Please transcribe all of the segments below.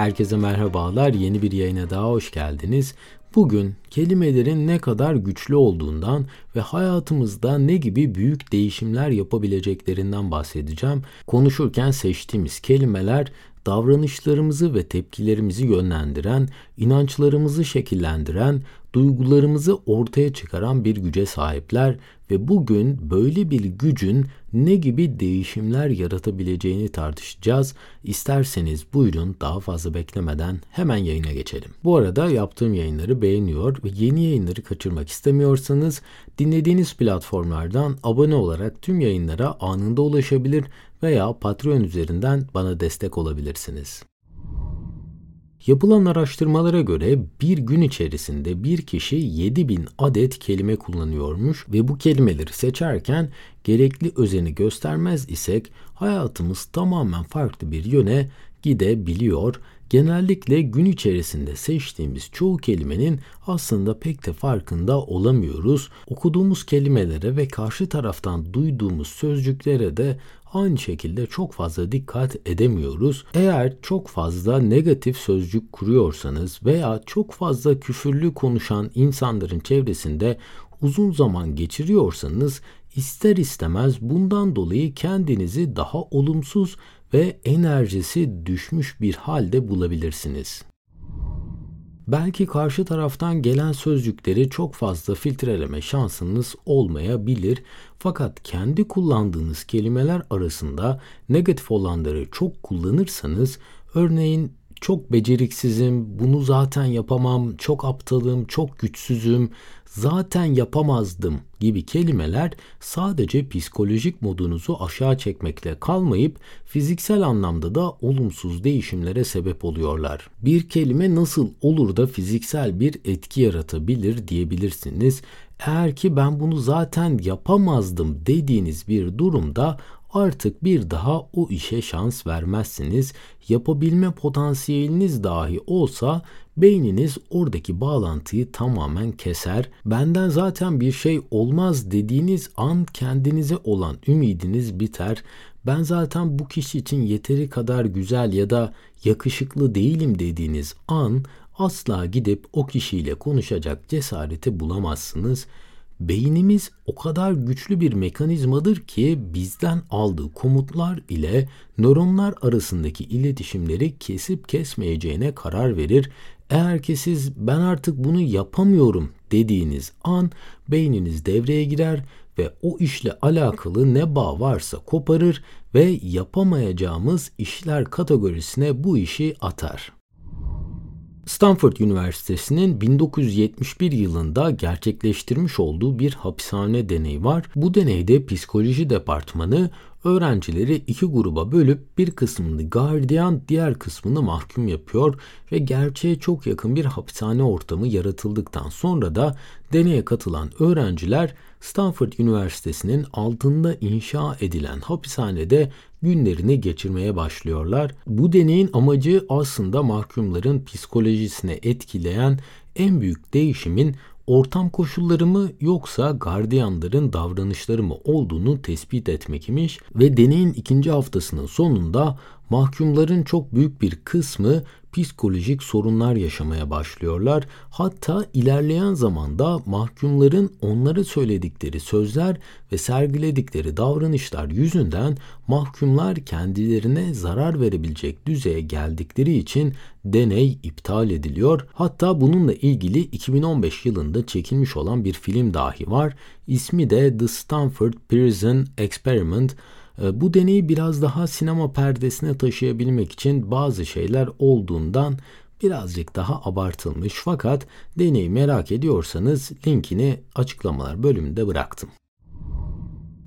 Herkese merhabalar. Yeni bir yayına daha hoş geldiniz. Bugün kelimelerin ne kadar güçlü olduğundan ve hayatımızda ne gibi büyük değişimler yapabileceklerinden bahsedeceğim. Konuşurken seçtiğimiz kelimeler davranışlarımızı ve tepkilerimizi yönlendiren, inançlarımızı şekillendiren, duygularımızı ortaya çıkaran bir güce sahipler ve bugün böyle bir gücün ne gibi değişimler yaratabileceğini tartışacağız. İsterseniz buyurun daha fazla beklemeden hemen yayına geçelim. Bu arada yaptığım yayınları beğeniyor ve yeni yayınları kaçırmak istemiyorsanız dinlediğiniz platformlardan abone olarak tüm yayınlara anında ulaşabilir veya Patreon üzerinden bana destek olabilirsiniz. Yapılan araştırmalara göre bir gün içerisinde bir kişi 7000 adet kelime kullanıyormuş ve bu kelimeleri seçerken gerekli özeni göstermez isek hayatımız tamamen farklı bir yöne gidebiliyor. Genellikle gün içerisinde seçtiğimiz çoğu kelimenin aslında pek de farkında olamıyoruz. Okuduğumuz kelimelere ve karşı taraftan duyduğumuz sözcüklere de aynı şekilde çok fazla dikkat edemiyoruz. Eğer çok fazla negatif sözcük kuruyorsanız veya çok fazla küfürlü konuşan insanların çevresinde uzun zaman geçiriyorsanız ister istemez bundan dolayı kendinizi daha olumsuz ve enerjisi düşmüş bir halde bulabilirsiniz. Belki karşı taraftan gelen sözcükleri çok fazla filtreleme şansınız olmayabilir. Fakat kendi kullandığınız kelimeler arasında negatif olanları çok kullanırsanız örneğin çok beceriksizim, bunu zaten yapamam, çok aptalım, çok güçsüzüm, zaten yapamazdım gibi kelimeler sadece psikolojik modunuzu aşağı çekmekle kalmayıp fiziksel anlamda da olumsuz değişimlere sebep oluyorlar. Bir kelime nasıl olur da fiziksel bir etki yaratabilir diyebilirsiniz. Eğer ki ben bunu zaten yapamazdım dediğiniz bir durumda artık bir daha o işe şans vermezsiniz. Yapabilme potansiyeliniz dahi olsa beyniniz oradaki bağlantıyı tamamen keser. Benden zaten bir şey olmaz dediğiniz an kendinize olan ümidiniz biter. Ben zaten bu kişi için yeteri kadar güzel ya da yakışıklı değilim dediğiniz an asla gidip o kişiyle konuşacak cesareti bulamazsınız. Beynimiz o kadar güçlü bir mekanizmadır ki bizden aldığı komutlar ile nöronlar arasındaki iletişimleri kesip kesmeyeceğine karar verir. Eğer ki siz ben artık bunu yapamıyorum dediğiniz an beyniniz devreye girer ve o işle alakalı ne bağ varsa koparır ve yapamayacağımız işler kategorisine bu işi atar. Stanford Üniversitesi'nin 1971 yılında gerçekleştirmiş olduğu bir hapishane deneyi var. Bu deneyde psikoloji departmanı öğrencileri iki gruba bölüp bir kısmını gardiyan, diğer kısmını mahkum yapıyor ve gerçeğe çok yakın bir hapishane ortamı yaratıldıktan sonra da deneye katılan öğrenciler Stanford Üniversitesi'nin altında inşa edilen hapishanede günlerini geçirmeye başlıyorlar. Bu deneyin amacı aslında mahkumların psikolojisine etkileyen en büyük değişimin ortam koşulları mı yoksa gardiyanların davranışları mı olduğunu tespit etmek imiş ve deneyin ikinci haftasının sonunda mahkumların çok büyük bir kısmı psikolojik sorunlar yaşamaya başlıyorlar. Hatta ilerleyen zamanda mahkumların onlara söyledikleri sözler ve sergiledikleri davranışlar yüzünden mahkumlar kendilerine zarar verebilecek düzeye geldikleri için deney iptal ediliyor. Hatta bununla ilgili 2015 yılında çekilmiş olan bir film dahi var. İsmi de The Stanford Prison Experiment. Ee, bu deneyi biraz daha sinema perdesine taşıyabilmek için bazı şeyler olduğundan birazcık daha abartılmış fakat deneyi merak ediyorsanız linkini açıklamalar bölümünde bıraktım.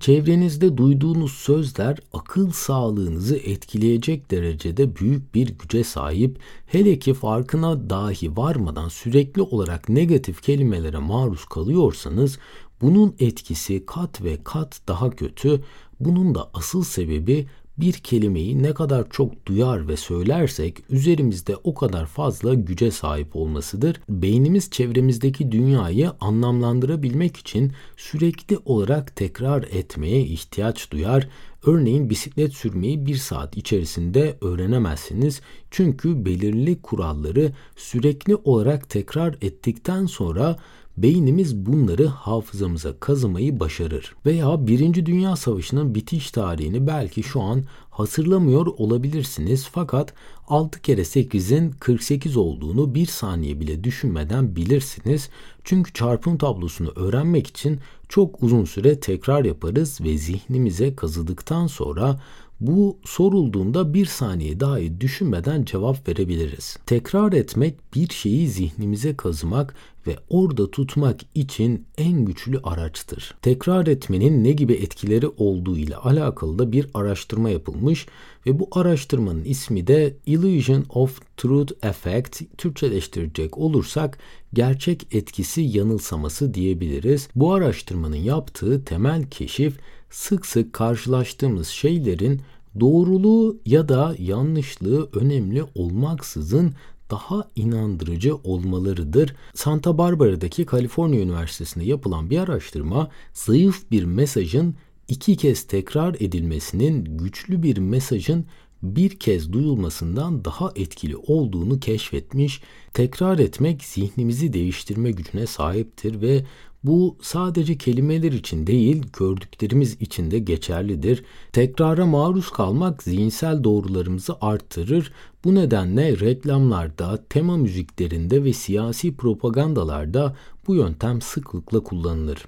Çevrenizde duyduğunuz sözler akıl sağlığınızı etkileyecek derecede büyük bir güce sahip. Hele ki farkına dahi varmadan sürekli olarak negatif kelimelere maruz kalıyorsanız bunun etkisi kat ve kat daha kötü bunun da asıl sebebi bir kelimeyi ne kadar çok duyar ve söylersek üzerimizde o kadar fazla güce sahip olmasıdır. Beynimiz çevremizdeki dünyayı anlamlandırabilmek için sürekli olarak tekrar etmeye ihtiyaç duyar Örneğin bisiklet sürmeyi bir saat içerisinde öğrenemezsiniz. Çünkü belirli kuralları sürekli olarak tekrar ettikten sonra beynimiz bunları hafızamıza kazımayı başarır. Veya Birinci Dünya Savaşı'nın bitiş tarihini belki şu an hatırlamıyor olabilirsiniz fakat 6 kere 8'in 48 olduğunu bir saniye bile düşünmeden bilirsiniz. Çünkü çarpım tablosunu öğrenmek için çok uzun süre tekrar yaparız ve zihnimize kazıdıktan sonra bu sorulduğunda bir saniye dahi düşünmeden cevap verebiliriz. Tekrar etmek bir şeyi zihnimize kazımak ve orada tutmak için en güçlü araçtır. Tekrar etmenin ne gibi etkileri olduğu ile alakalı da bir araştırma yapılmış ve bu araştırmanın ismi de Illusion of Truth Effect Türkçeleştirecek olursak gerçek etkisi yanılsaması diyebiliriz. Bu araştırmanın yaptığı temel keşif sık sık karşılaştığımız şeylerin doğruluğu ya da yanlışlığı önemli olmaksızın daha inandırıcı olmalarıdır. Santa Barbara'daki Kaliforniya Üniversitesi'nde yapılan bir araştırma zayıf bir mesajın iki kez tekrar edilmesinin güçlü bir mesajın bir kez duyulmasından daha etkili olduğunu keşfetmiş. Tekrar etmek zihnimizi değiştirme gücüne sahiptir ve bu sadece kelimeler için değil, gördüklerimiz için de geçerlidir. Tekrara maruz kalmak zihinsel doğrularımızı arttırır. Bu nedenle reklamlarda, tema müziklerinde ve siyasi propagandalarda bu yöntem sıklıkla kullanılır.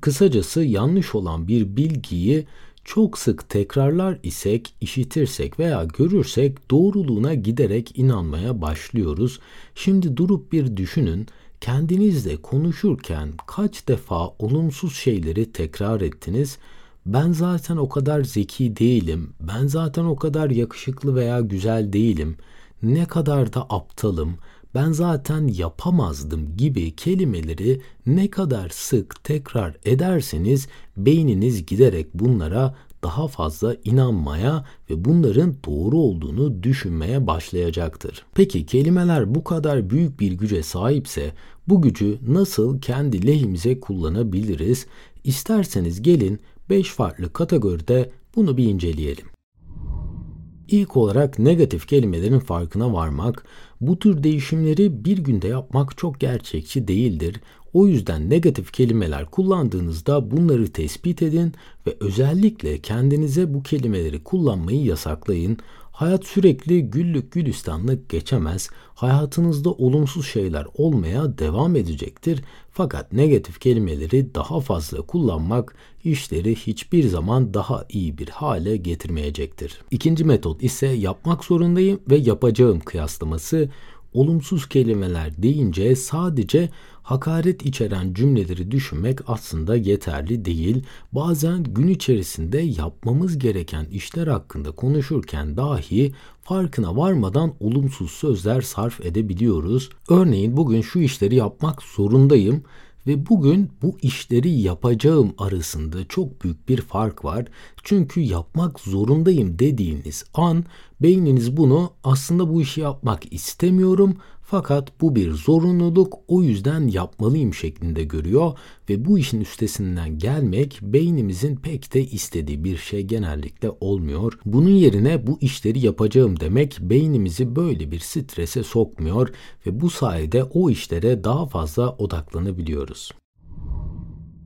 Kısacası yanlış olan bir bilgiyi çok sık tekrarlar isek, işitirsek veya görürsek doğruluğuna giderek inanmaya başlıyoruz. Şimdi durup bir düşünün kendinizle konuşurken kaç defa olumsuz şeyleri tekrar ettiniz? Ben zaten o kadar zeki değilim. Ben zaten o kadar yakışıklı veya güzel değilim. Ne kadar da aptalım. Ben zaten yapamazdım gibi kelimeleri ne kadar sık tekrar ederseniz beyniniz giderek bunlara daha fazla inanmaya ve bunların doğru olduğunu düşünmeye başlayacaktır. Peki kelimeler bu kadar büyük bir güce sahipse bu gücü nasıl kendi lehimize kullanabiliriz? İsterseniz gelin 5 farklı kategoride bunu bir inceleyelim. İlk olarak negatif kelimelerin farkına varmak, bu tür değişimleri bir günde yapmak çok gerçekçi değildir. O yüzden negatif kelimeler kullandığınızda bunları tespit edin ve özellikle kendinize bu kelimeleri kullanmayı yasaklayın. Hayat sürekli güllük gülistanlık geçemez. Hayatınızda olumsuz şeyler olmaya devam edecektir. Fakat negatif kelimeleri daha fazla kullanmak işleri hiçbir zaman daha iyi bir hale getirmeyecektir. İkinci metot ise yapmak zorundayım ve yapacağım kıyaslaması olumsuz kelimeler deyince sadece hakaret içeren cümleleri düşünmek aslında yeterli değil. Bazen gün içerisinde yapmamız gereken işler hakkında konuşurken dahi farkına varmadan olumsuz sözler sarf edebiliyoruz. Örneğin bugün şu işleri yapmak zorundayım ve bugün bu işleri yapacağım arasında çok büyük bir fark var. Çünkü yapmak zorundayım dediğiniz an beyniniz bunu aslında bu işi yapmak istemiyorum fakat bu bir zorunluluk o yüzden yapmalıyım şeklinde görüyor ve bu işin üstesinden gelmek beynimizin pek de istediği bir şey genellikle olmuyor. Bunun yerine bu işleri yapacağım demek beynimizi böyle bir strese sokmuyor ve bu sayede o işlere daha fazla odaklanabiliyoruz.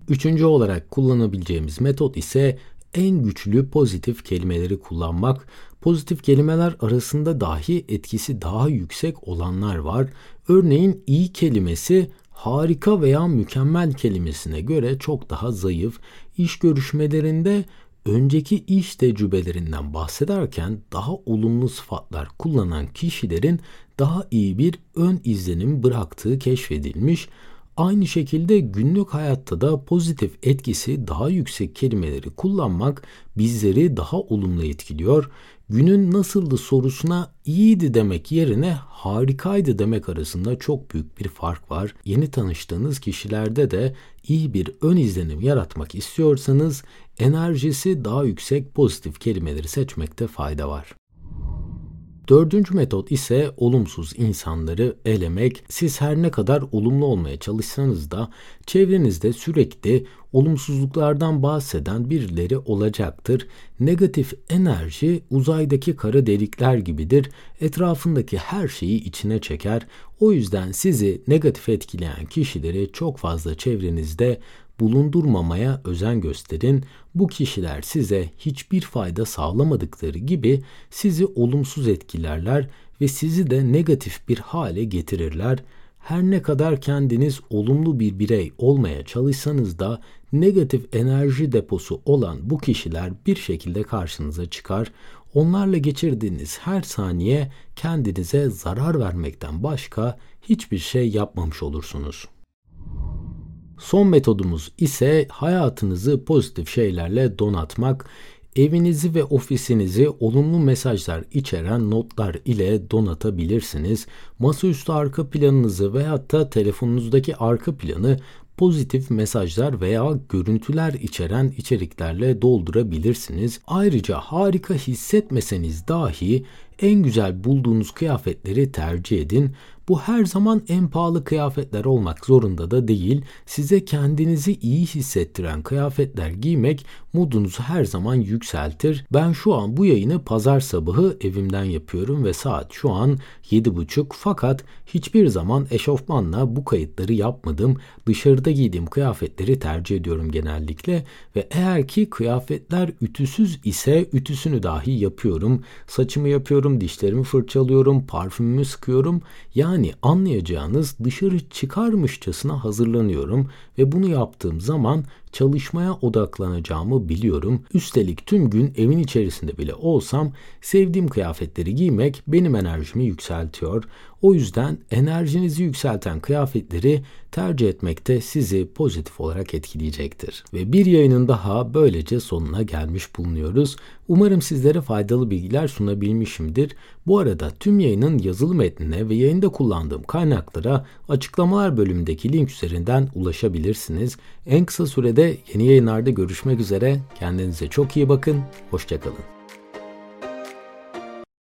Üçüncü olarak kullanabileceğimiz metot ise en güçlü pozitif kelimeleri kullanmak. Pozitif kelimeler arasında dahi etkisi daha yüksek olanlar var. Örneğin iyi kelimesi harika veya mükemmel kelimesine göre çok daha zayıf. İş görüşmelerinde önceki iş tecrübelerinden bahsederken daha olumlu sıfatlar kullanan kişilerin daha iyi bir ön izlenim bıraktığı keşfedilmiş. Aynı şekilde günlük hayatta da pozitif etkisi daha yüksek kelimeleri kullanmak bizleri daha olumlu etkiliyor. Günün nasıldı sorusuna iyiydi demek yerine harikaydı demek arasında çok büyük bir fark var. Yeni tanıştığınız kişilerde de iyi bir ön izlenim yaratmak istiyorsanız enerjisi daha yüksek pozitif kelimeleri seçmekte fayda var. Dördüncü metot ise olumsuz insanları elemek. Siz her ne kadar olumlu olmaya çalışsanız da çevrenizde sürekli olumsuzluklardan bahseden birileri olacaktır. Negatif enerji uzaydaki kara delikler gibidir. Etrafındaki her şeyi içine çeker. O yüzden sizi negatif etkileyen kişileri çok fazla çevrenizde bulundurmamaya özen gösterin. Bu kişiler size hiçbir fayda sağlamadıkları gibi sizi olumsuz etkilerler ve sizi de negatif bir hale getirirler. Her ne kadar kendiniz olumlu bir birey olmaya çalışsanız da negatif enerji deposu olan bu kişiler bir şekilde karşınıza çıkar. Onlarla geçirdiğiniz her saniye kendinize zarar vermekten başka hiçbir şey yapmamış olursunuz. Son metodumuz ise hayatınızı pozitif şeylerle donatmak. Evinizi ve ofisinizi olumlu mesajlar içeren notlar ile donatabilirsiniz. Masaüstü arka planınızı veyahut da telefonunuzdaki arka planı pozitif mesajlar veya görüntüler içeren içeriklerle doldurabilirsiniz. Ayrıca harika hissetmeseniz dahi en güzel bulduğunuz kıyafetleri tercih edin. Bu her zaman en pahalı kıyafetler olmak zorunda da değil. Size kendinizi iyi hissettiren kıyafetler giymek modunuzu her zaman yükseltir. Ben şu an bu yayını pazar sabahı evimden yapıyorum ve saat şu an 7.30 fakat hiçbir zaman eşofmanla bu kayıtları yapmadım. Dışarıda giydiğim kıyafetleri tercih ediyorum genellikle ve eğer ki kıyafetler ütüsüz ise ütüsünü dahi yapıyorum. Saçımı yapıyorum, dişlerimi fırçalıyorum, parfümümü sıkıyorum. Yani anlayacağınız dışarı çıkarmışçasına hazırlanıyorum ve bunu yaptığım zaman çalışmaya odaklanacağımı biliyorum. Üstelik tüm gün evin içerisinde bile olsam sevdiğim kıyafetleri giymek benim enerjimi yükseltiyor. O yüzden enerjinizi yükselten kıyafetleri tercih etmekte sizi pozitif olarak etkileyecektir. Ve bir yayının daha böylece sonuna gelmiş bulunuyoruz. Umarım sizlere faydalı bilgiler sunabilmişimdir. Bu arada tüm yayının yazılı metnine ve yayında kullandığım kaynaklara açıklamalar bölümündeki link üzerinden ulaşabilirsiniz. En kısa sürede yeni yayınlarda görüşmek üzere. Kendinize çok iyi bakın. Hoşçakalın.